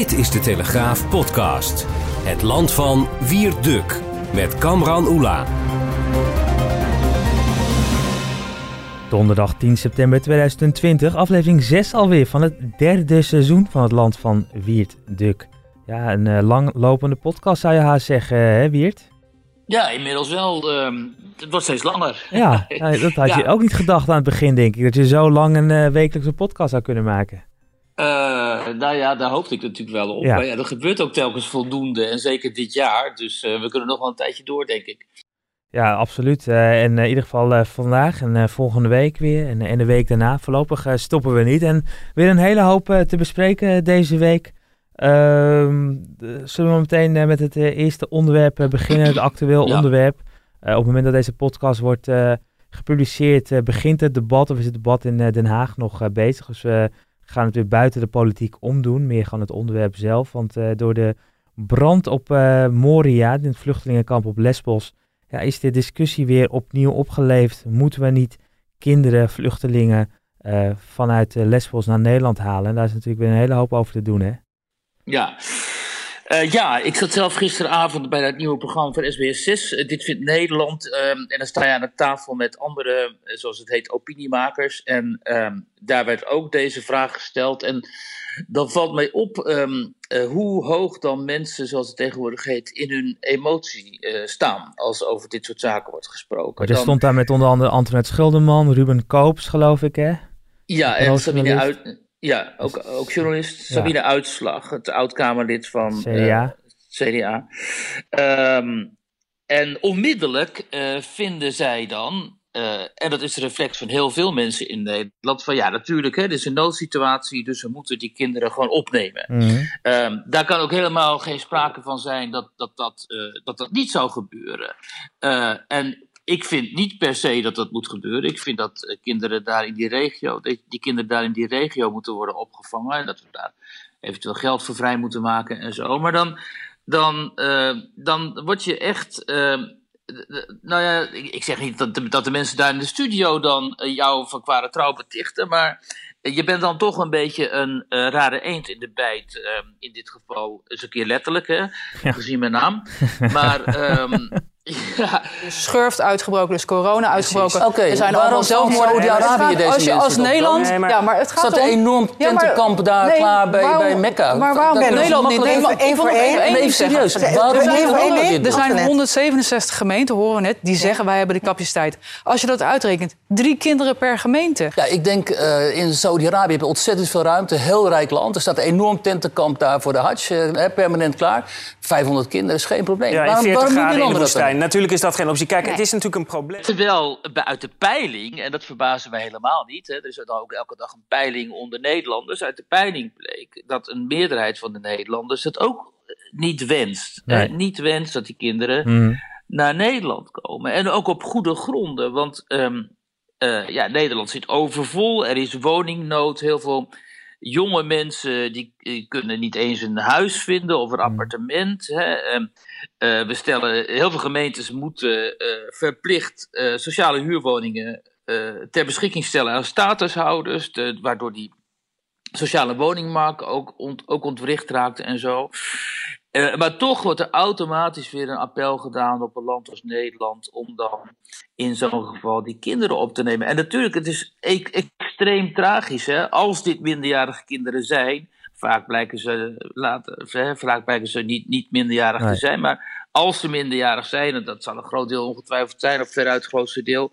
Dit is de Telegraaf podcast. Het land van Wierduk met Kamran Oela. Donderdag 10 september 2020, aflevering 6 alweer van het derde seizoen van het land van Wiert Duk. Ja, een uh, langlopende podcast zou je haast zeggen, hè Wiert? Ja, inmiddels wel. Uh, het wordt steeds langer. Ja, dat had je ook niet gedacht aan het begin, denk ik. Dat je zo lang een uh, wekelijkse podcast zou kunnen maken. Uh, nou ja, daar hoopte ik natuurlijk wel op. Ja. Maar ja, er gebeurt ook telkens voldoende. En zeker dit jaar. Dus we kunnen nog wel een tijdje door, denk ik. Ja, absoluut. Uh, en in ieder geval vandaag en volgende week weer. En, en de week daarna. Voorlopig stoppen we niet. En weer een hele hoop te bespreken deze week. Ehm, zullen we meteen met het eerste onderwerp beginnen? Het actueel ja. onderwerp. op het moment dat deze podcast wordt gepubliceerd, begint het debat, of is het debat in Den Haag nog bezig. Dus we gaan het weer buiten de politiek omdoen. Meer gewoon het onderwerp zelf. Want door de brand op Moria, in het vluchtelingenkamp op Lesbos ja, is de discussie weer opnieuw opgeleefd. Moeten we niet kinderen, vluchtelingen uh, vanuit Lesbos naar Nederland halen? En daar is natuurlijk weer een hele hoop over te doen, hè? Ja. Uh, ja, ik zat zelf gisteravond bij dat nieuwe programma van SBS 6. Uh, dit vindt Nederland. Um, en dan sta je aan de tafel met andere, zoals het heet, opiniemakers. En um, daar werd ook deze vraag gesteld. En dan valt mij op um, uh, hoe hoog dan mensen, zoals het tegenwoordig heet, in hun emotie staan als over dit soort zaken wordt gesproken. Maar er dan... stond daar met onder andere Antoinette Schulderman, Ruben Koops, geloof ik, hè? Ja, en Sabine uit, ja ook, ook journalist. Ja. Sabine Uitslag, het oud-Kamerlid van CDA. Uh, CDA. Um, en onmiddellijk vinden zij dan uh, en dat is de reflex van heel veel mensen in Nederland. Van ja, natuurlijk, hè, dit is een noodsituatie, dus we moeten die kinderen gewoon opnemen. Mm -hmm. um, daar kan ook helemaal geen sprake van zijn dat dat, dat, uh, dat, dat niet zou gebeuren. Uh, en ik vind niet per se dat dat moet gebeuren. Ik vind dat kinderen daar in die regio, die, kinderen daar in die regio moeten worden opgevangen. En dat we daar eventueel geld voor vrij moeten maken en zo. Maar dan, dan, dan word je echt nou ja, ik zeg niet dat de, dat de mensen daar in de studio dan jou van kwade trouw betichten, maar je bent dan toch een beetje een uh, rare eend in de bijt. Uh, in dit geval eens een keer letterlijk, hè, ja. gezien mijn naam. Maar um, ja. Schurft uitgebroken, dus corona uitgebroken. Okay, er zijn allemaal zelfmoorden. Saudi-Arabië deze als je als Nederland, nee, maar, ja, maar het gaat staat een enorm tentenkamp ja, daar nee, klaar bij, waarom, bij Mekka. Maar waarom dat Nederland niet? Even, één voor één. Even serieus. Waarom één Er zijn 167 gemeenten, horen we net, die zeggen wij hebben de capaciteit. Als je dat uitrekent, drie kinderen per gemeente. Ja, ik denk uh, in Saudi-Arabië heb je ontzettend veel ruimte, heel rijk land. Er staat een enorm tentenkamp daar voor de Hajj, uh, permanent klaar. 500 kinderen is geen probleem. Ja, waarom, 40 waarom graden in de Natuurlijk is dat geen optie. Kijk, Nee. het is natuurlijk een probleem. Terwijl uit de peiling, en dat verbazen wij helemaal niet, hè, er is dan ook elke dag een peiling onder Nederlanders. Uit de peiling bleek dat een meerderheid van de Nederlanders het ook niet wenst. Nee. Eh, niet wenst dat die kinderen Mhm. naar Nederland komen. En ook op goede gronden, want ehm, eh, ja, Nederland zit overvol, er is woningnood, heel veel jonge mensen die, die kunnen niet eens een huis vinden of een appartement. Hè. Uh, we stellen, heel veel gemeentes moeten uh, verplicht uh, sociale huurwoningen ter beschikking stellen aan statushouders, de, waardoor die sociale woningmarkt ook, ont, ook ontwricht raakt en zo. Maar toch wordt er automatisch weer een appel gedaan op een land als Nederland om dan in zo'n geval die kinderen op te nemen. En natuurlijk, het is e extreem tragisch hè, als dit minderjarige kinderen zijn. Vaak blijken ze, later, vaak blijken ze niet, niet minderjarig Nee. te zijn, maar als ze minderjarig zijn, en dat zal een groot deel ongetwijfeld zijn, of veruit het grootste deel,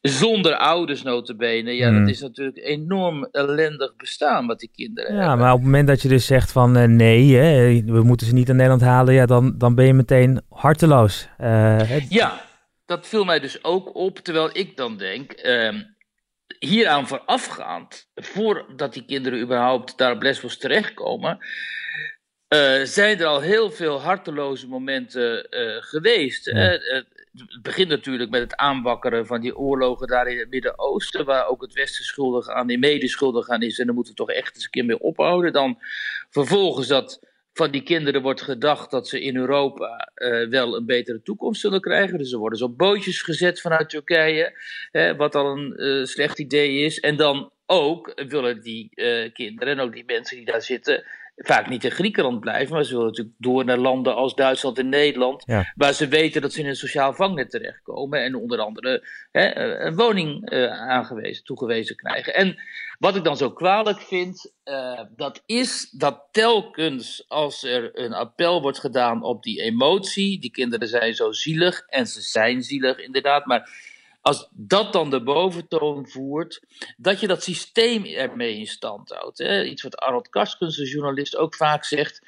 zonder ouders notabene, ja, Hmm. dat is natuurlijk enorm ellendig bestaan wat die kinderen Ja, hebben. maar op het moment dat je dus zegt van eh, nee, hè, we moeten ze niet aan Nederland halen, ja, dan, dan ben je meteen harteloos. Eh, Ja, dat viel mij dus ook op, terwijl ik dan denk, ehm, hieraan voorafgaand, voordat die kinderen überhaupt daar op Lesbos terechtkomen, eh, zijn er al heel veel harteloze momenten eh, geweest. Ja. Eh, het begint natuurlijk met het aanwakkeren van die oorlogen daar in het Midden-Oosten, waar ook het Westen schuldig aan, die mede schuldig aan is. En daar moeten we toch echt eens een keer mee ophouden. Dan vervolgens dat van die kinderen wordt gedacht dat ze in Europa eh, wel een betere toekomst zullen krijgen. Dus ze worden ze op bootjes gezet vanuit Turkije, hè, wat al een eh, slecht idee is. En dan ook willen die eh, kinderen en ook die mensen die daar zitten vaak niet in Griekenland blijven, maar ze willen natuurlijk door naar landen als Duitsland en Nederland, Ja. waar ze weten dat ze in een sociaal vangnet terechtkomen en onder andere hè, een woning eh, aangewezen, toegewezen krijgen. En wat ik dan zo kwalijk vind, eh, dat is dat telkens als er een appel wordt gedaan op die emotie, die kinderen zijn zo zielig en ze zijn zielig inderdaad, maar als dat dan de boventoon voert, dat je dat systeem ermee in stand houdt. Hè? Iets wat Arnold Karskens, de journalist, ook vaak zegt.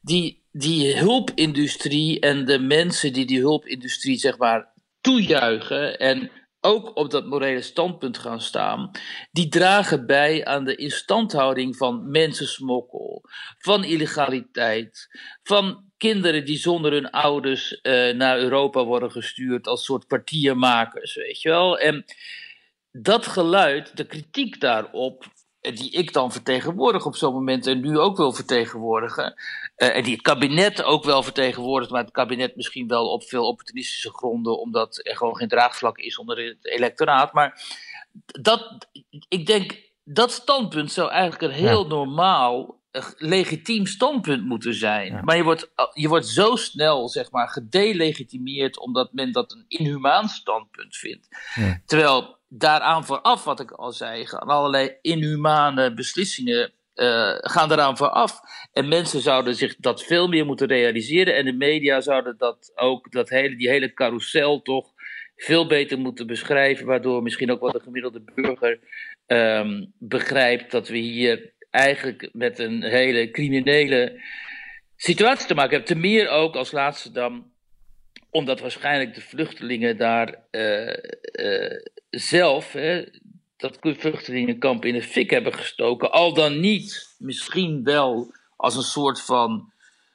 Die, die hulpindustrie en de mensen die die hulpindustrie zeg maar toejuichen en ook op dat morele standpunt gaan staan, die dragen bij aan de instandhouding van mensensmokkel, van illegaliteit, van kinderen die zonder hun ouders eh, naar Europa worden gestuurd als soort kwartiermakers, weet je wel. En dat geluid, de kritiek daarop, eh, die ik dan vertegenwoordig op zo'n moment en nu ook wil vertegenwoordigen, eh, en die het kabinet ook wel vertegenwoordigt, maar het kabinet misschien wel op veel opportunistische gronden, omdat er gewoon geen draagvlak is onder het electoraat. Maar dat, ik denk, dat standpunt zou eigenlijk een heel normaal, legitiem standpunt moeten zijn. Ja. Maar je wordt, je wordt zo snel, zeg maar, gedelegitimeerd omdat men dat een inhumaan standpunt vindt. Ja. Terwijl daaraan vooraf, wat ik al zei, gaan allerlei inhumane beslissingen eh, gaan eraan vooraf. En mensen zouden zich dat veel meer moeten realiseren. En de media zouden dat ook, dat hele, die hele carousel toch veel beter moeten beschrijven. Waardoor misschien ook wel de gemiddelde burger ehm, begrijpt dat we hier eigenlijk met een hele criminele situatie te maken hebben. Te meer ook als laatste dan omdat waarschijnlijk de vluchtelingen daar eh, eh, zelf hè, dat vluchtelingenkamp in de fik hebben gestoken. Al dan niet, misschien wel als een soort van,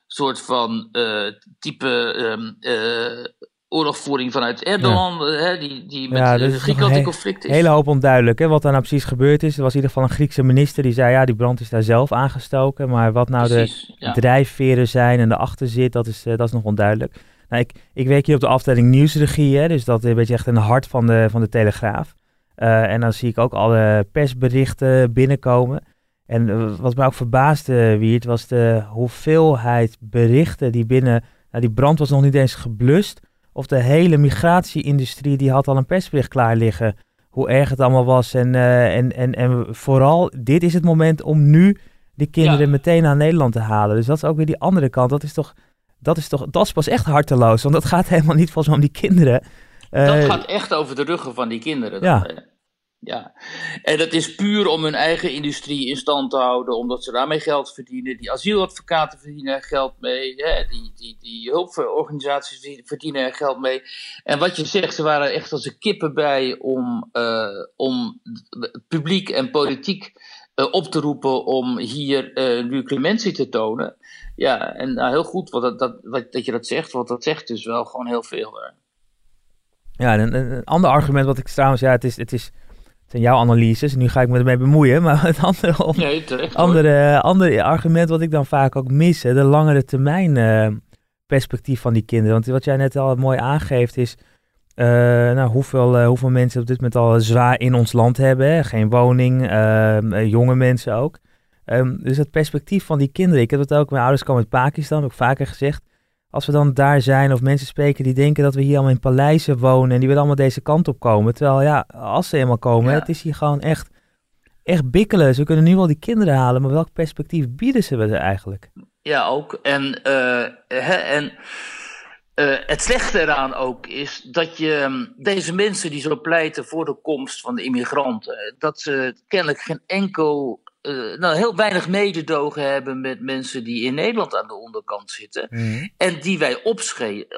soort van eh, type ehm, eh, oorlogvoering vanuit Erdogan, eh, hè, die, die met Ja, Griekenland een in he- conflict is. hele hoop onduidelijk. Hè? Wat daar nou precies gebeurd is. Er was in ieder geval een Griekse minister die zei: ja, die brand is daar zelf aangestoken. Maar wat nou de ja. drijfveren zijn en erachter zit, dat is, eh, dat is nog onduidelijk. Nou, ik, ik werk hier op de afdeling nieuwsregie, hè, dus dat is een beetje echt in het hart van de, van de Telegraaf. Eh, en dan zie ik ook alle persberichten binnenkomen. En eh, wat mij ook verbaasde, Wiert, was de hoeveelheid berichten die binnen... Nou, die brand was nog niet eens geblust. Of de hele migratieindustrie, die had al een persbericht klaar liggen. Hoe erg het allemaal was. En, eh, en, en, en vooral, dit is het moment om nu die kinderen Ja. meteen naar Nederland te halen. Dus dat is ook weer die andere kant. Dat is toch, dat is toch, dat is pas echt harteloos. Want dat gaat helemaal niet volgens mij om die kinderen. Dat Eh, gaat echt over de ruggen van die kinderen. Ja. Dan, eh. Ja. En dat is puur om hun eigen industrie in stand te houden, omdat ze daarmee geld verdienen. Die asieladvocaten verdienen er geld mee, hè? Die, die, die hulporganisaties die verdienen er geld mee. En wat je zegt, ze waren echt als een kippen bij om, eh, om publiek en politiek eh, op te roepen om hier eh, nu clementie te tonen. Ja, en nou, heel goed wat dat, dat, wat, dat je dat zegt, want dat zegt dus wel gewoon heel veel. Ja, en een, een, ander argument wat ik trouwens, ja, het is, het is, zijn jouw analyses. Nu ga ik me ermee bemoeien, maar het andere, Nee, terecht. hoor. andere, andere argument wat ik dan vaak ook mis, hè, de langere termijn eh, perspectief van die kinderen. Want wat jij net al mooi aangeeft is, eh, nou, hoeveel, eh, hoeveel mensen op dit moment al zwaar in ons land hebben. Hè? Geen woning, ehm, eh, jonge mensen ook. Ehm, dus het perspectief van die kinderen. Ik heb het ook, mijn ouders komen uit Pakistan, ook vaker gezegd. Als we dan daar zijn of mensen spreken die denken dat we hier allemaal in paleizen wonen en die willen allemaal deze kant op komen. Terwijl ja, als ze eenmaal komen, Ja. het is hier gewoon echt, echt bikkelen. Ze kunnen nu wel die kinderen halen, maar welk perspectief bieden ze we eigenlijk? Ja, ook. En, eh, hè, en eh, het slechte eraan ook is dat je hm, deze mensen die zo pleiten voor de komst van de immigranten, dat ze kennelijk geen enkel, eh, nou heel weinig mededogen hebben met mensen die in Nederland aan de onderkant zitten. En die wij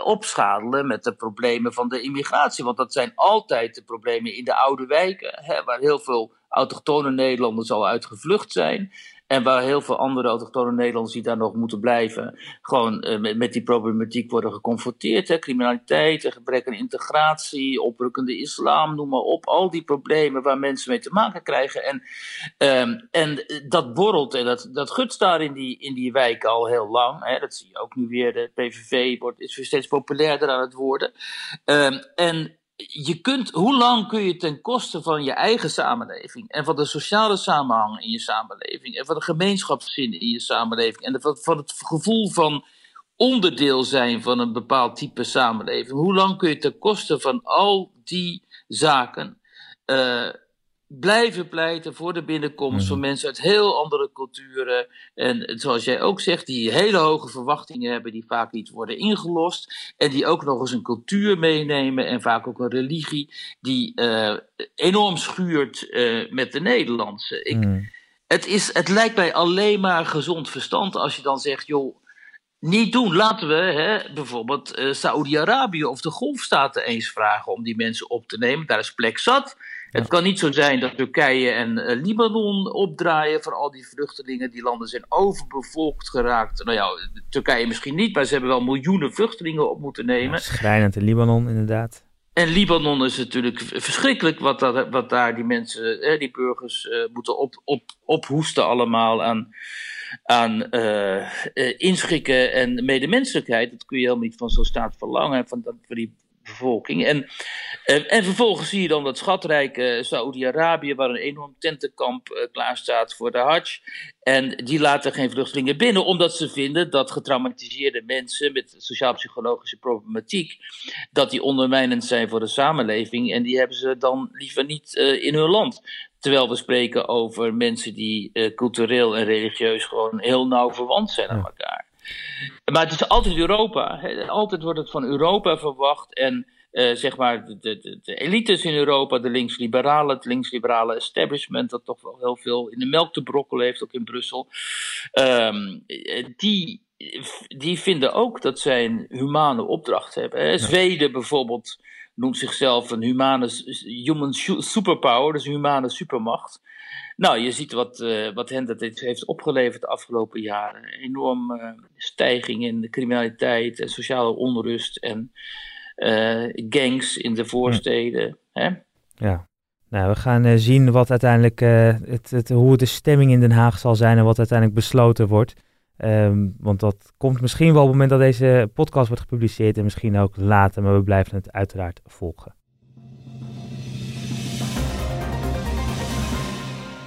opschadelen met de problemen van de immigratie. Want dat zijn altijd de problemen in de oude wijken, hè, waar heel veel autochtone Nederlanders al uitgevlucht zijn. En waar heel veel andere autochtone Nederlanders die daar nog moeten blijven, gewoon eh, met, die problematiek worden geconfronteerd. Hè. Criminaliteit, gebrek aan integratie, oprukkende islam, noem maar op. Al die problemen waar mensen mee te maken krijgen. En, ehm, en eh, dat borrelt en dat, dat gutst daar in die, in die wijken al heel lang. Hè. Dat zie je ook nu weer. De PVV wordt, is weer steeds populairder aan het worden. Ehm, en je kunt, hoe lang kun je ten koste van je eigen samenleving en van de sociale samenhang in je samenleving en van de gemeenschapszin in je samenleving en van, het gevoel van onderdeel zijn van een bepaald type samenleving, hoe lang kun je ten koste van al die zaken uh, blijven pleiten voor de binnenkomst van mhm. mensen uit heel andere culturen. En zoals jij ook zegt, die hele hoge verwachtingen hebben, die vaak niet worden ingelost. En die ook nog eens een cultuur meenemen en vaak ook een religie die uh, enorm schuurt uh, met de Nederlandse. Ik, mhm. het, is, het lijkt mij alleen maar gezond verstand als je dan zegt, joh. Niet doen. Laten we hè, bijvoorbeeld uh, Saoedi-Arabië of de Golfstaten eens vragen om die mensen op te nemen. Daar is plek zat. Het kan niet zo zijn dat Turkije en uh, Libanon opdraaien voor al die vluchtelingen. Die landen zijn overbevolkt geraakt. Nou ja, Turkije misschien niet, maar ze hebben wel miljoenen vluchtelingen op moeten nemen. Schrijnend in Libanon, inderdaad. En Libanon is natuurlijk verschrikkelijk wat, dat, wat daar die mensen, die burgers, uh, moeten op, op, ophoesten allemaal aan, aan uh, inschikken en medemenselijkheid. Dat kun je helemaal niet van zo'n staat verlangen. Van, dat, voor die bevolking. En, en, en, vervolgens zie je dan dat schatrijke Saoedi-Arabië, waar een enorm tentenkamp uh, klaar staat voor de Hajj. En die laten geen vluchtelingen binnen, omdat ze vinden dat getraumatiseerde mensen met sociaal-psychologische problematiek, dat die ondermijnend zijn voor de samenleving. En die hebben ze dan liever niet uh, in hun land. Terwijl we spreken over mensen die uh, cultureel en religieus gewoon heel nauw verwant zijn aan elkaar. Maar het is altijd Europa. Altijd wordt het van Europa verwacht. En uh, zeg maar de, de, de, elites in Europa, de linksliberale, het linksliberale establishment, dat toch wel heel veel in de melk te brokkelen heeft, ook in Brussel. Um, die, die vinden ook dat zij een humane opdracht hebben. Zweden bijvoorbeeld noemt zichzelf een humane human superpower, dus een humane supermacht. Nou, je ziet wat, uh, wat hen dat heeft opgeleverd de afgelopen jaren. Een enorme uh, stijging in de criminaliteit en sociale onrust en uh, gangs in de voorsteden. Ja. Hè? ja. Nou, we gaan zien wat uiteindelijk, het, het, hoe de stemming in Den Haag zal zijn en wat uiteindelijk besloten wordt. Um, want dat komt misschien wel op het moment dat deze podcast wordt gepubliceerd en misschien ook later, maar we blijven het uiteraard volgen.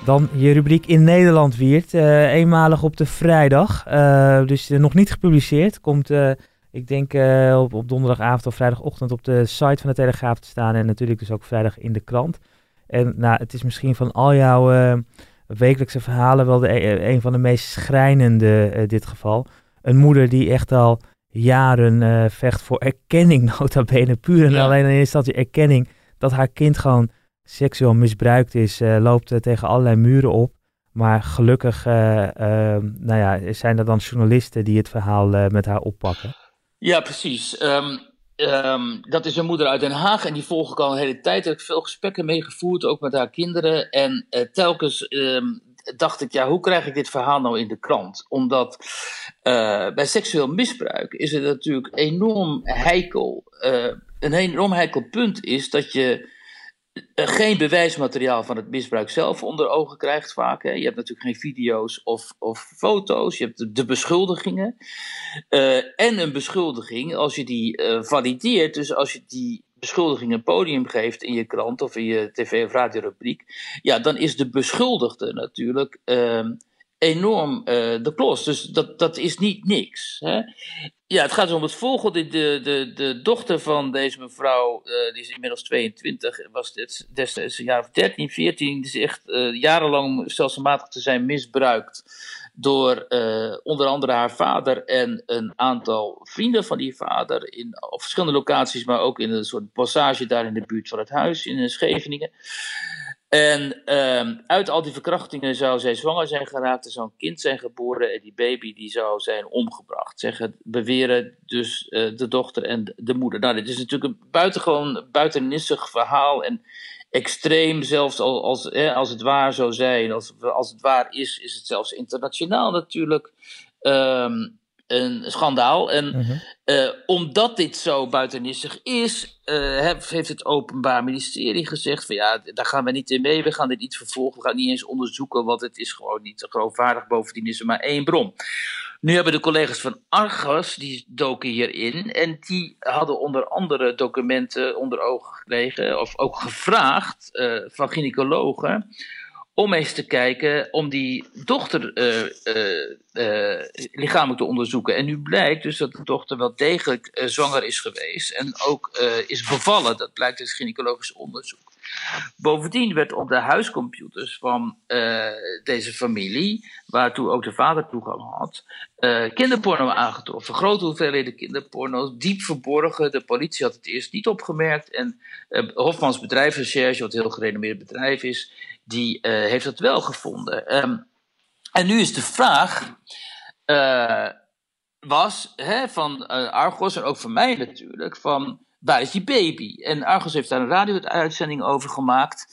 Dan je rubriek in Nederland, Wiert. Uh, eenmalig op de vrijdag. Uh, dus nog niet gepubliceerd. Komt, uh, ik denk, op, op, donderdagavond of vrijdagochtend op de site van de Telegraaf te staan. En natuurlijk dus ook vrijdag in de krant. En nou, het is misschien van al jouw wekelijkse verhalen wel de, een van de meest schrijnende dit geval. Een moeder die echt al jaren vecht voor erkenning, nota bene. Puur en alleen in eerste instantie erkenning dat haar kind gewoon seksueel misbruikt is, uh, loopt uh, tegen allerlei muren op. Maar gelukkig uh, nou ja, zijn er dan journalisten die het verhaal met haar oppakken. Ja, precies. Um, um, dat is een moeder uit Den Haag en die volg ik al een hele tijd. Heb ik veel gesprekken meegevoerd, ook met haar kinderen. En telkens dacht ik, ja, hoe krijg ik dit verhaal nou in de krant? Omdat bij seksueel misbruik is het natuurlijk enorm heikel. een enorm heikel punt is dat je eh, geen bewijsmateriaal van het misbruik zelf onder ogen krijgt vaak. Hè. Je hebt natuurlijk geen video's of, of foto's, je hebt de, beschuldigingen. Uh, en een beschuldiging, als je die uh, valideert, dus als je die beschuldiging een podium geeft in je krant of in je tv- of radiorubriek, ja, dan is de beschuldigde natuurlijk uh, enorm uh, de klos. Dus dat, dat is niet niks. Hè. Ja, het gaat om het volgende. De, de, de dochter van deze mevrouw, uh, die is inmiddels 22, was destijds een jaar of 13, 14, die is echt uh, jarenlang stelselmatig te zijn misbruikt door onder andere haar vader en een aantal vrienden van die vader in op verschillende locaties, maar ook in een soort passage daar in de buurt van het huis in Scheveningen. En uh, uit al die verkrachtingen zou zij zwanger zijn geraakt, er zou een kind zijn geboren en die baby die zou zijn omgebracht. Zeggen, beweren dus uh, de dochter en de moeder. Nou, dit is natuurlijk een buitengewoon buitennissig verhaal en extreem, zelfs als, als, als het waar zou zijn, als, als het waar is, is het zelfs internationaal natuurlijk. Um, een schandaal. En mm omdat dit zo buitennissig is, uh, heeft het Openbaar Ministerie gezegd: van ja, daar gaan we niet in mee, we gaan dit niet vervolgen, we gaan niet eens onderzoeken, want het is gewoon niet geloofwaardig. Bovendien is er maar één bron. Nu hebben de collega's van Argos, die doken hierin. En die hadden onder andere documenten onder ogen gekregen, of ook gevraagd uh, van gynaecologen om eens te kijken, om die dochter uh, lichamelijk te onderzoeken. En nu blijkt dus dat de dochter wel degelijk zwanger is geweest en ook is bevallen. Dat blijkt uit gynaecologisch onderzoek. Bovendien werd op de huiscomputers van deze familie, waartoe ook de vader toegang had, kinderporno aangetroffen. Grote hoeveelheden kinderporno, diep verborgen. De politie had het eerst niet opgemerkt. En Hofmans bedrijfsrecherche, wat een heel gerenommeerd bedrijf is, die uh, heeft dat wel gevonden. Um, en nu is de vraag, uh, was hè, van uh, Argos en ook van mij natuurlijk, van waar is die baby? En Argos heeft daar een radio-uitzending over gemaakt.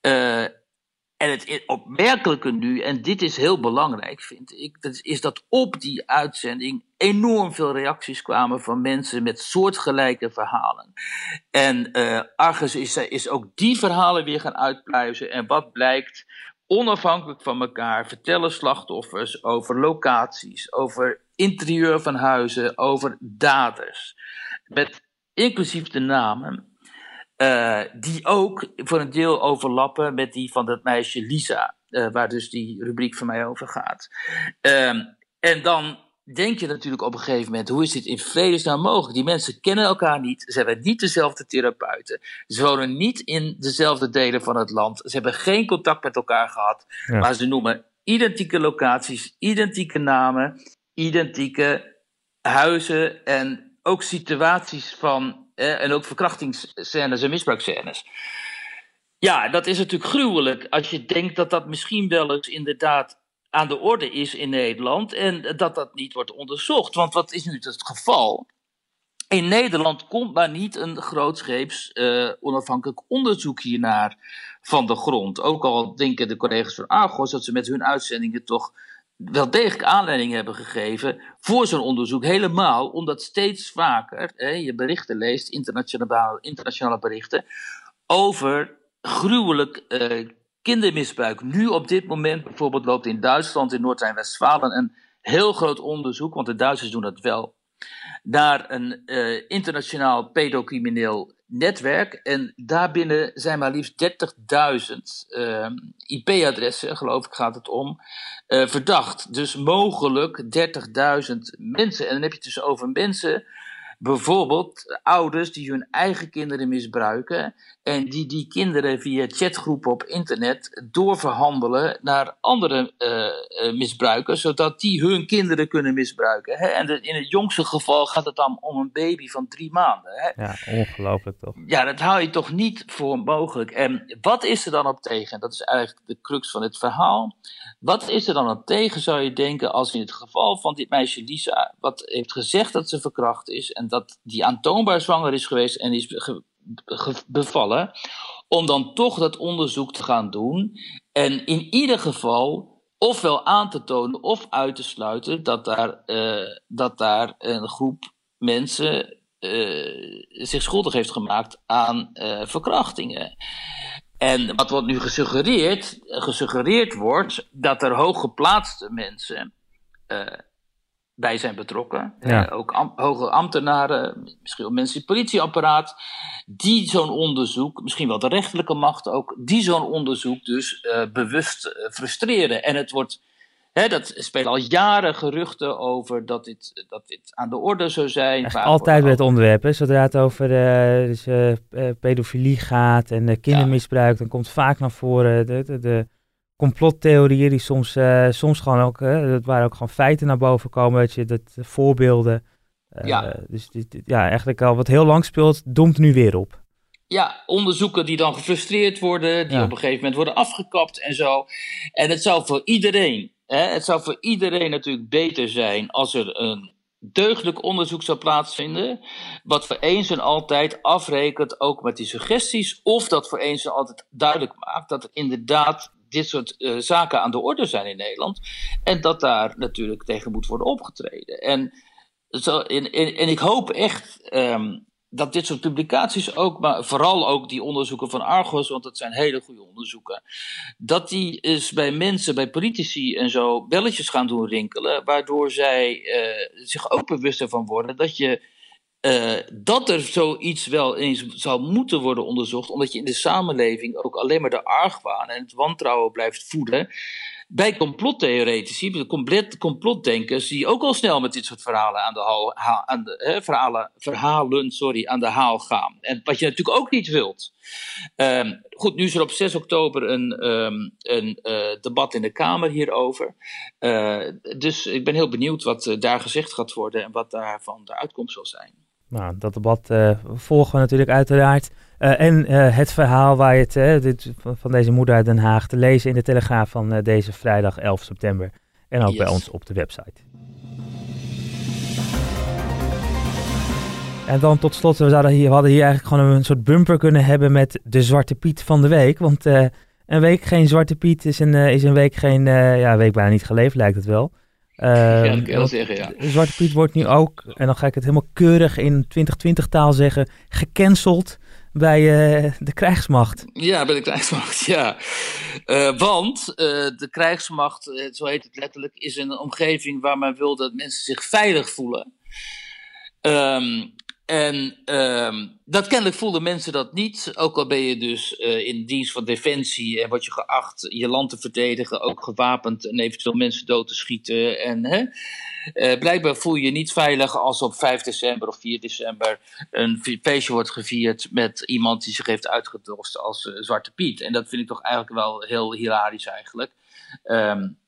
en het opmerkelijke nu, en dit is heel belangrijk vind ik, dat is dat op die uitzending enorm veel reacties kwamen van mensen met soortgelijke verhalen. En uh, Argus is, is ook die verhalen weer gaan uitpluizen. En wat blijkt, onafhankelijk van elkaar vertellen slachtoffers over locaties, over interieur van huizen, over daders. Met inclusief de namen. Uh, die ook voor een deel overlappen met die van dat meisje Lisa, uh, waar dus die rubriek van mij over gaat. Uh, en dan denk je natuurlijk op een gegeven moment, hoe is dit in vredesnaam mogelijk? Die mensen kennen elkaar niet, ze hebben niet dezelfde therapeuten, ze wonen niet in dezelfde delen van het land, ze hebben geen contact met elkaar gehad, maar ze noemen identieke locaties, identieke namen, identieke huizen en ook situaties van, eh, en ook verkrachtingsscènes en misbruikscènes. Ja, dat is natuurlijk gruwelijk als je denkt dat dat misschien wel eens inderdaad aan de orde is in Nederland en dat dat niet wordt onderzocht. Want wat is nu het geval? In Nederland komt maar niet een grootscheeps uh, onafhankelijk onderzoek hiernaar van de grond. Ook al denken de collega's van Argos dat ze met hun uitzendingen toch wel degelijk aanleiding hebben gegeven voor zo'n onderzoek. Helemaal omdat steeds vaker hè, je berichten leest, internationale, internationale berichten, over gruwelijk uh, kindermisbruik. Nu op dit moment bijvoorbeeld loopt in Duitsland, in Noord-Rijn-Westfalen, een heel groot onderzoek, want de Duitsers doen dat wel, naar een uh, internationaal pedocrimineel netwerk. En daarbinnen zijn maar liefst 30.000 uh, IP-adressen, geloof ik gaat het om, uh, verdacht. Dus mogelijk 30.000 mensen. En dan heb je het dus over mensen Bijvoorbeeld ouders die hun eigen kinderen misbruiken en die die kinderen via chatgroepen op internet doorverhandelen naar andere uh, misbruikers, zodat die hun kinderen kunnen misbruiken. Hè? En in het jongste geval gaat het dan om een baby van drie maanden. Hè? Ja, ongelooflijk toch? Ja, dat hou je toch niet voor mogelijk. En wat is er dan op tegen? Dat is eigenlijk de crux van het verhaal. Wat is er dan op tegen, zou je denken, als in het geval van dit meisje Lisa, wat heeft gezegd dat ze verkracht is en dat die aantoonbaar zwanger is geweest en is bevallen, om dan toch dat onderzoek te gaan doen en in ieder geval ofwel aan te tonen of uit te sluiten dat daar, uh, dat daar een groep mensen uh, zich schuldig heeft gemaakt aan uh, verkrachtingen. En wat wordt nu gesuggereerd, gesuggereerd wordt, dat er hooggeplaatste mensen bij zijn betrokken. Ja. Uh, ook am hoge ambtenaren, misschien ook mensen in het politieapparaat, die zo'n onderzoek, misschien wel de rechterlijke macht ook, die zo'n onderzoek dus uh, bewust frustreren. En het wordt Hè, dat spelen al jaren geruchten over dat dit, dat dit aan de orde zou zijn. altijd bij het onderwerp, hè? zodra het over dus, pedofilie gaat en kindermisbruik, dan komt vaak naar voren de, de, de complottheorieën die soms, uh, soms gewoon ook, dat waar ook gewoon feiten naar boven komen, dat je dat voorbeelden. ja. Dus dit, ja, eigenlijk al wat heel lang speelt, doemt nu weer op. Ja, onderzoeken die dan gefrustreerd worden, die op een gegeven moment worden afgekapt en zo. En het zou voor iedereen het zou voor iedereen natuurlijk beter zijn als er een deugdelijk onderzoek zou plaatsvinden, wat voor eens en altijd afrekent ook met die suggesties, of dat voor eens en altijd duidelijk maakt dat er inderdaad dit soort uh, zaken aan de orde zijn in Nederland, en dat daar natuurlijk tegen moet worden opgetreden. En, zo, en, en, ik hoop echt um, dat dit soort publicaties ook, maar vooral ook die onderzoeken van Argos, want dat zijn hele goede onderzoeken, dat die is bij mensen, bij politici en zo, belletjes gaan doen rinkelen, waardoor zij uh, zich ook bewust ervan worden dat je. Uh, dat er zoiets wel eens zou moeten worden onderzocht, omdat je in de samenleving ook alleen maar de argwaan en het wantrouwen blijft voeden bij complottheoretici, compleet complotdenkers, die ook al snel met dit soort verhalen aan de haal, aan de, verhalen, verhalen sorry, aan de haal gaan. En wat je natuurlijk ook niet wilt. Um, goed, nu is er op 6 oktober een, um, een uh, debat in de Kamer hierover. Uh, dus ik ben heel benieuwd wat daar gezegd gaat worden en wat daarvan de uitkomst zal zijn. Nou, dat debat volgen we natuurlijk uiteraard. Uh, en uh, het verhaal waar je het, dit, van deze moeder uit Den Haag te lezen in de Telegraaf van deze vrijdag 11 september. En ook yes. bij ons op de website. En dan tot slot, we, zouden hier, we hadden hier eigenlijk gewoon een soort bumper kunnen hebben met de Zwarte Piet van de week. Want een week geen Zwarte Piet is een, is een week geen, ja, een week bijna niet geleefd lijkt het wel. Ja, dat kan wel zeggen, ja. Zwarte Piet wordt nu ook, en dan ga ik het helemaal keurig in 2020 taal zeggen, gecanceld bij uh, de krijgsmacht. Ja, bij de krijgsmacht, ja. Uh, want uh, de krijgsmacht, zo heet het letterlijk, is een omgeving waar men wil dat mensen zich veilig voelen. Um, en um, dat kennelijk voelden mensen dat niet. Ook al ben je dus uh, in dienst van defensie en word je geacht je land te verdedigen, ook gewapend en eventueel mensen dood te schieten. En hè, uh, blijkbaar voel je je niet veilig als op 5 december of 4 december een feestje wordt gevierd met iemand die zich heeft uitgedost als uh, Zwarte Piet. En dat vind ik toch eigenlijk wel heel hilarisch eigenlijk. Um,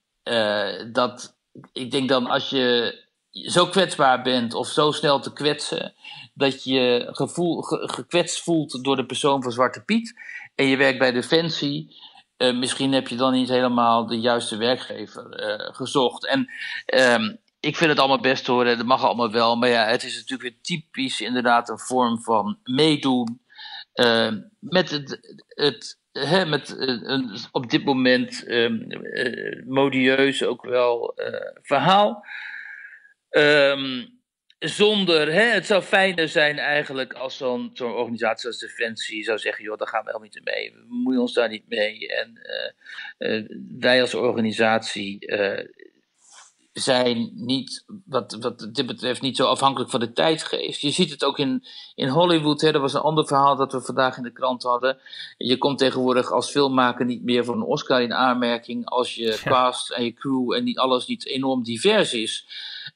dat, ik denk dan als je zo kwetsbaar bent of zo snel te kwetsen, dat je gevoel, ge, gekwetst voelt door de persoon van Zwarte Piet en je werkt bij Defensie, uh, misschien heb je dan niet helemaal de juiste werkgever uh, gezocht. En um, ik vind het allemaal best hoor, dat mag allemaal wel, maar ja, het is natuurlijk weer typisch inderdaad een vorm van meedoen uh, met het, het He, met een op dit moment um, modieus ook wel verhaal. Um, zonder, hè, het zou fijner zijn eigenlijk als zo'n zo'n organisatie als Defensie zou zeggen, joh, daar gaan we helemaal niet mee, we bemoeien ons daar niet mee. En uh, uh, wij als organisatie uh, zijn niet, wat, wat dit betreft, niet zo afhankelijk van de tijdgeest. Je ziet het ook in, in Hollywood, hè, dat was een ander verhaal dat we vandaag in de krant hadden. Je komt tegenwoordig als filmmaker niet meer voor een Oscar in aanmerking als je cast en je crew en niet alles niet enorm divers is.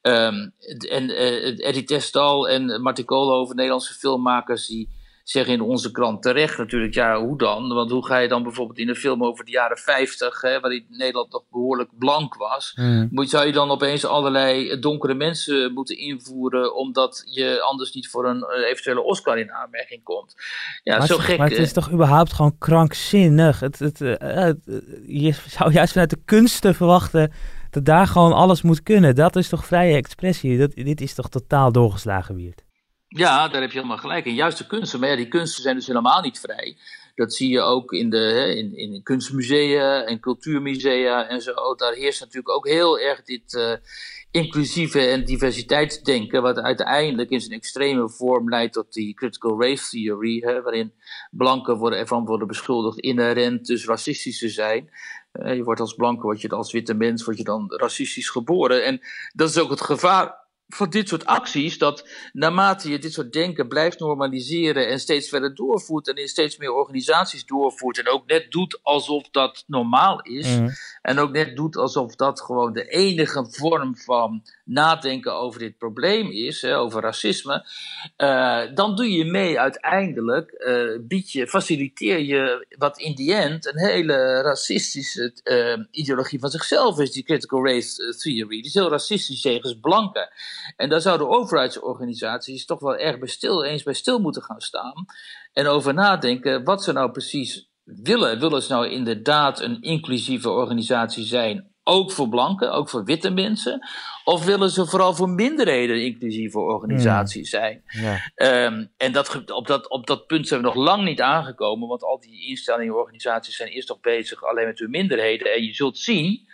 Um, en uh, Eddie Testal en Martin Koolhoven, Nederlandse filmmakers, die zeggen in onze krant terecht natuurlijk, ja, hoe dan? Want hoe ga je dan bijvoorbeeld in een film over de jaren 50, hè, waarin Nederland nog behoorlijk blank was, mm. moet, zou je dan opeens allerlei donkere mensen moeten invoeren, omdat je anders niet voor een eventuele Oscar in aanmerking komt? Ja, maar zo het, gek. Maar het is toch überhaupt gewoon krankzinnig? Het, het, uh, het, je zou juist vanuit de kunsten verwachten dat daar gewoon alles moet kunnen. Dat is toch vrije expressie? Dat, dit is toch totaal doorgeslagen wierd? Ja, daar heb je helemaal gelijk. En juist de kunsten, maar ja, die kunsten zijn dus helemaal niet vrij. Dat zie je ook in, de, in, in kunstmusea en cultuurmusea en zo. Daar heerst natuurlijk ook heel erg dit uh, inclusieve en diversiteitsdenken, wat uiteindelijk in zijn extreme vorm leidt tot die critical race theory, hè, waarin blanken worden, ervan worden beschuldigd inherent dus racistisch te zijn. Je wordt als blanke, word je als witte mens, word je dan racistisch geboren. En dat is ook het gevaar van dit soort acties, dat naarmate je dit soort denken blijft normaliseren en steeds verder doorvoert en in steeds meer organisaties doorvoert en ook net doet alsof dat normaal is mm. en ook net doet alsof dat gewoon de enige vorm van nadenken over dit probleem is, hè, over racisme, uh, dan doe je mee uiteindelijk, uh, bied je, faciliteer je wat in die end een hele racistische uh, ideologie van zichzelf is, die critical race theory. Die is heel racistisch tegen blanken. En daar zouden overheidsorganisaties toch wel erg bij stil, eens bij stil moeten gaan staan. En over nadenken wat ze nou precies willen. Willen ze nou inderdaad een inclusieve organisatie zijn? Ook voor blanken, ook voor witte mensen? Of willen ze vooral voor minderheden inclusieve organisatie zijn? Ja. Um, en dat, op, dat, op dat punt zijn we nog lang niet aangekomen, want al die instellingen en organisaties zijn eerst nog bezig alleen met hun minderheden. En je zult zien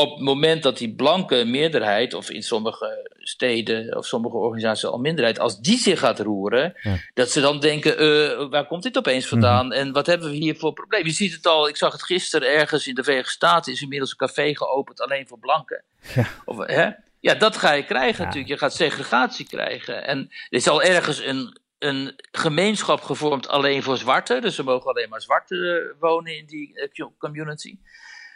op het moment dat die blanke meerderheid, of in sommige steden of sommige organisaties al minderheid, als die zich gaat roeren, dat ze dan denken: uh, waar komt dit opeens vandaan Mhm. en wat hebben we hier voor probleem? Je ziet het al, ik zag het gisteren ergens in de Verenigde Staten, is inmiddels een café geopend alleen voor blanken. Ja. Of, hè? Ja, dat ga je krijgen Ja. natuurlijk. Je gaat segregatie krijgen. En er is al ergens een, een gemeenschap gevormd alleen voor zwarten. Dus er mogen alleen maar zwarten eh, wonen in die eh, community.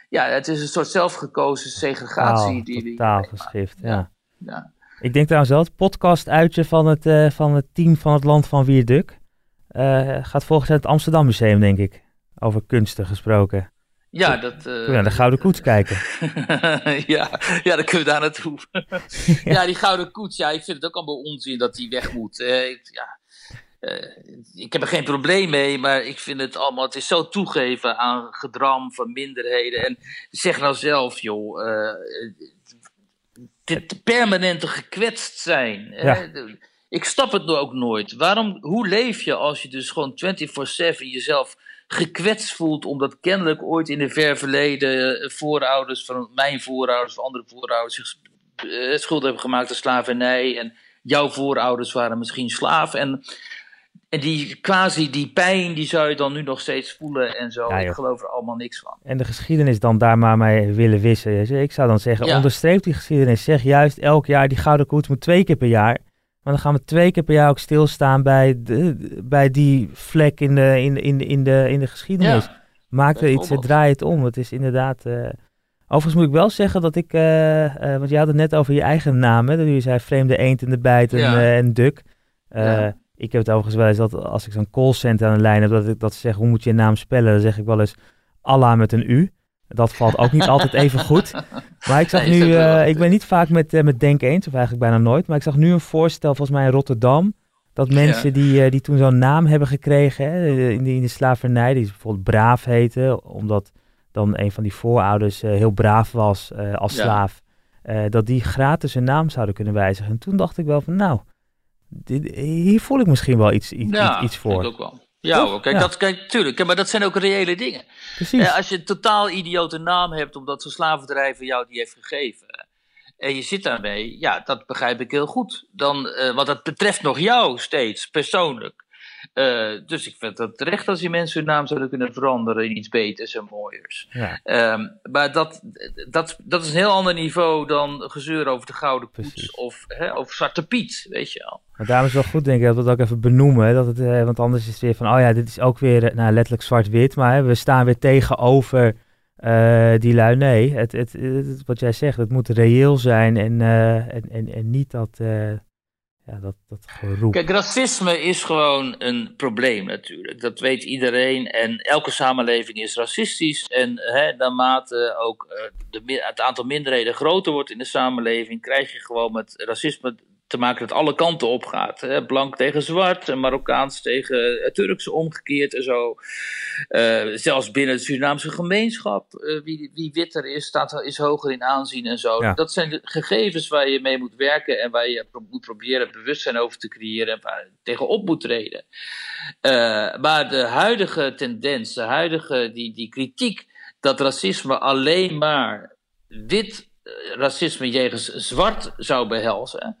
Ja, het is een soort zelfgekozen segregatie. Totaal, die totaal geschift, ja. Ja. Ja. Ik denk trouwens wel, het podcast-uitje van het, eh, van het team van het Land van Wierduk eh gaat volgens het Amsterdam Museum, denk ik. Over kunsten gesproken. Ja, dat... eh, Kun je naar de Gouden Koets kijken. ja, ja, dan kunnen we daar naartoe. ja. die gouden koets, ja, ik vind het ook allemaal onzin dat die weg moet. Eh, ik, ja, eh, ik heb er geen probleem mee, maar ik vind het allemaal, het is zo toegeven aan gedram van minderheden. En zeg nou zelf, joh, eh, dit permanente gekwetst zijn. Ja. Ik snap het nou ook nooit. Waarom, hoe leef je als je dus gewoon 24-7 jezelf gekwetst voelt, omdat kennelijk ooit in de ver verleden eh, voorouders van mijn voorouders of andere voorouders zich eh, schuldig hebben gemaakt aan slavernij en jouw voorouders waren misschien slaaf en, en die quasi die pijn die zou je dan nu nog steeds voelen en zo. Ja, ik geloof er allemaal niks van. En de geschiedenis dan daar maar mee willen wissen. Ik zou dan zeggen, Ja. onderstreep die geschiedenis. Zeg juist elk jaar, die Gouden Koets moet twee keer per jaar. Maar dan gaan we twee keer per jaar ook stilstaan bij, de, bij die vlek in de, in, in, in de, in de geschiedenis. Ja, Maak er iets, draai het om. Het is inderdaad... eh, Overigens moet ik wel zeggen dat ik... eh, eh, want je had het net over je eigen naam. Hè? Dat je zei vreemde eend in de bijt en, Ja. en duk. Ja. Ik heb het overigens wel eens dat als ik zo'n callcenter aan de lijn heb... dat ik dat ze zeggen, hoe moet je je naam spellen? Dan zeg ik wel eens Allah met een U. Dat valt ook niet altijd even goed. Maar ik zag nu... eh, ik ben niet vaak met, eh, met Denk eens, of eigenlijk bijna nooit. Maar ik zag nu een voorstel, volgens mij in Rotterdam... dat mensen die, eh, die toen zo'n naam hebben gekregen hè, in, de, in de slavernij... die bijvoorbeeld Braaf heten, omdat dan een van die voorouders heel braaf was als slaaf... dat die gratis hun naam zouden kunnen wijzigen. En toen dacht ik wel van, nou... dit- hier voel ik misschien wel iets, iets, ja, iets voor. ik ook wel. Ja, Toch? hoor, kijk, Ja. Dat, kijk, tuurlijk, maar dat zijn ook reële dingen. Precies. Eh, als je een totaal idiote naam hebt omdat zo'n slavendrijver jou die heeft gegeven. En je zit daarmee, ja, dat begrijp ik heel goed. Dan, eh, want dat betreft nog jou steeds, persoonlijk. Eh, dus ik vind het terecht als die mensen hun naam zouden kunnen veranderen in iets beters en mooiers. Ja. Ehm, maar dat, dat, dat is een heel ander niveau dan gezeur over de Gouden Precies. of hè, over Zwarte Piet, weet je wel. Maar daarom is het wel goed, denk ik, dat we het ook even benoemen. Dat het, eh, want anders is het weer van, oh ja, dit is ook weer, eh, nou, letterlijk zwart-wit. Maar hè, we staan weer tegenover eh, die lui. Nee, het, het, het- wat jij zegt, het moet reëel zijn en, en, en, en niet dat, ja, dat, dat geroep. Kijk, racisme is gewoon een probleem natuurlijk. Dat weet iedereen. En elke samenleving is racistisch. En hè, naarmate ook eh, de, het aantal minderheden groter wordt in de samenleving, krijg je gewoon met racisme te maken dat alle kanten op gaat. Hè? Blank tegen zwart, Marokkaans tegen eh, Turks omgekeerd en zo. Eh, zelfs binnen de Surinaamse gemeenschap, eh, wie, wie witter is, staat, is hoger in aanzien en zo. Ja. Dat zijn de gegevens waar je mee moet werken en waar je pro- moet proberen bewustzijn over te creëren en waar je tegenop moet treden. Maar de huidige tendens, de huidige die, die kritiek dat racisme alleen maar wit racisme jegens zwart zou behelzen,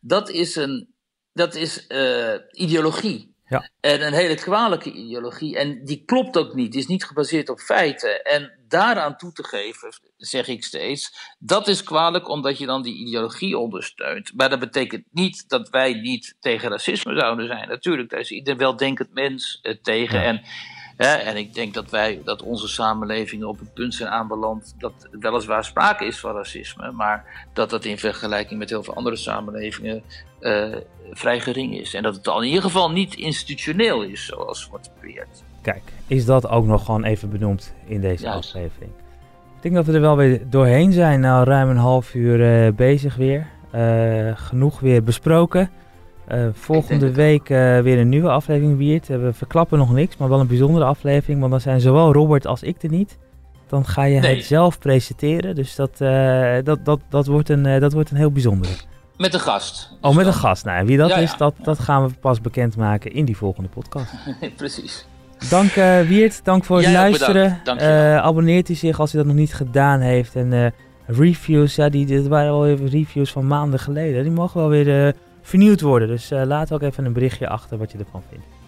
dat is een dat is, eh, ideologie. Ja. En een hele kwalijke ideologie. En die klopt ook niet. Die is niet gebaseerd op feiten. En daaraan toe te geven, zeg ik steeds, dat is kwalijk omdat je dan die ideologie ondersteunt. Maar dat betekent niet dat wij niet tegen racisme zouden zijn. Natuurlijk, daar is ieder weldenkend mens eh, tegen. Ja. En, hè, en ik denk dat wij, dat onze samenlevingen op het punt zijn aanbeland dat weliswaar sprake is van racisme, maar dat dat in vergelijking met heel veel andere samenlevingen eh, vrij gering is. En dat het al in ieder geval niet institutioneel is, zoals wordt beweerd. Kijk, is dat ook nog gewoon even benoemd in deze Juist. aflevering. Ik denk dat we er wel weer doorheen zijn. Nou, ruim een half uur eh, bezig weer. Eh, genoeg weer besproken. Eh, volgende week eh, weer een nieuwe aflevering, Wiert. Eh, we verklappen nog niks, maar wel een bijzondere aflevering. Want dan zijn zowel Robert als ik er niet. Dan ga je Nee. het zelf presenteren. Dus dat, dat, dat, dat, wordt een, dat wordt een heel bijzondere. Met een gast. Oh, met een gast. Nou, wie dat Ja, is, dat, dat gaan we pas bekendmaken in die volgende podcast. Precies. Dank Wiert, dank voor het luisteren. abonneert u zich als u dat nog niet gedaan heeft. En reviews, ja, die, dit waren al even reviews van maanden geleden. Die mogen wel weer vernieuwd worden. Dus eh, laat ook even een berichtje achter wat je ervan vindt.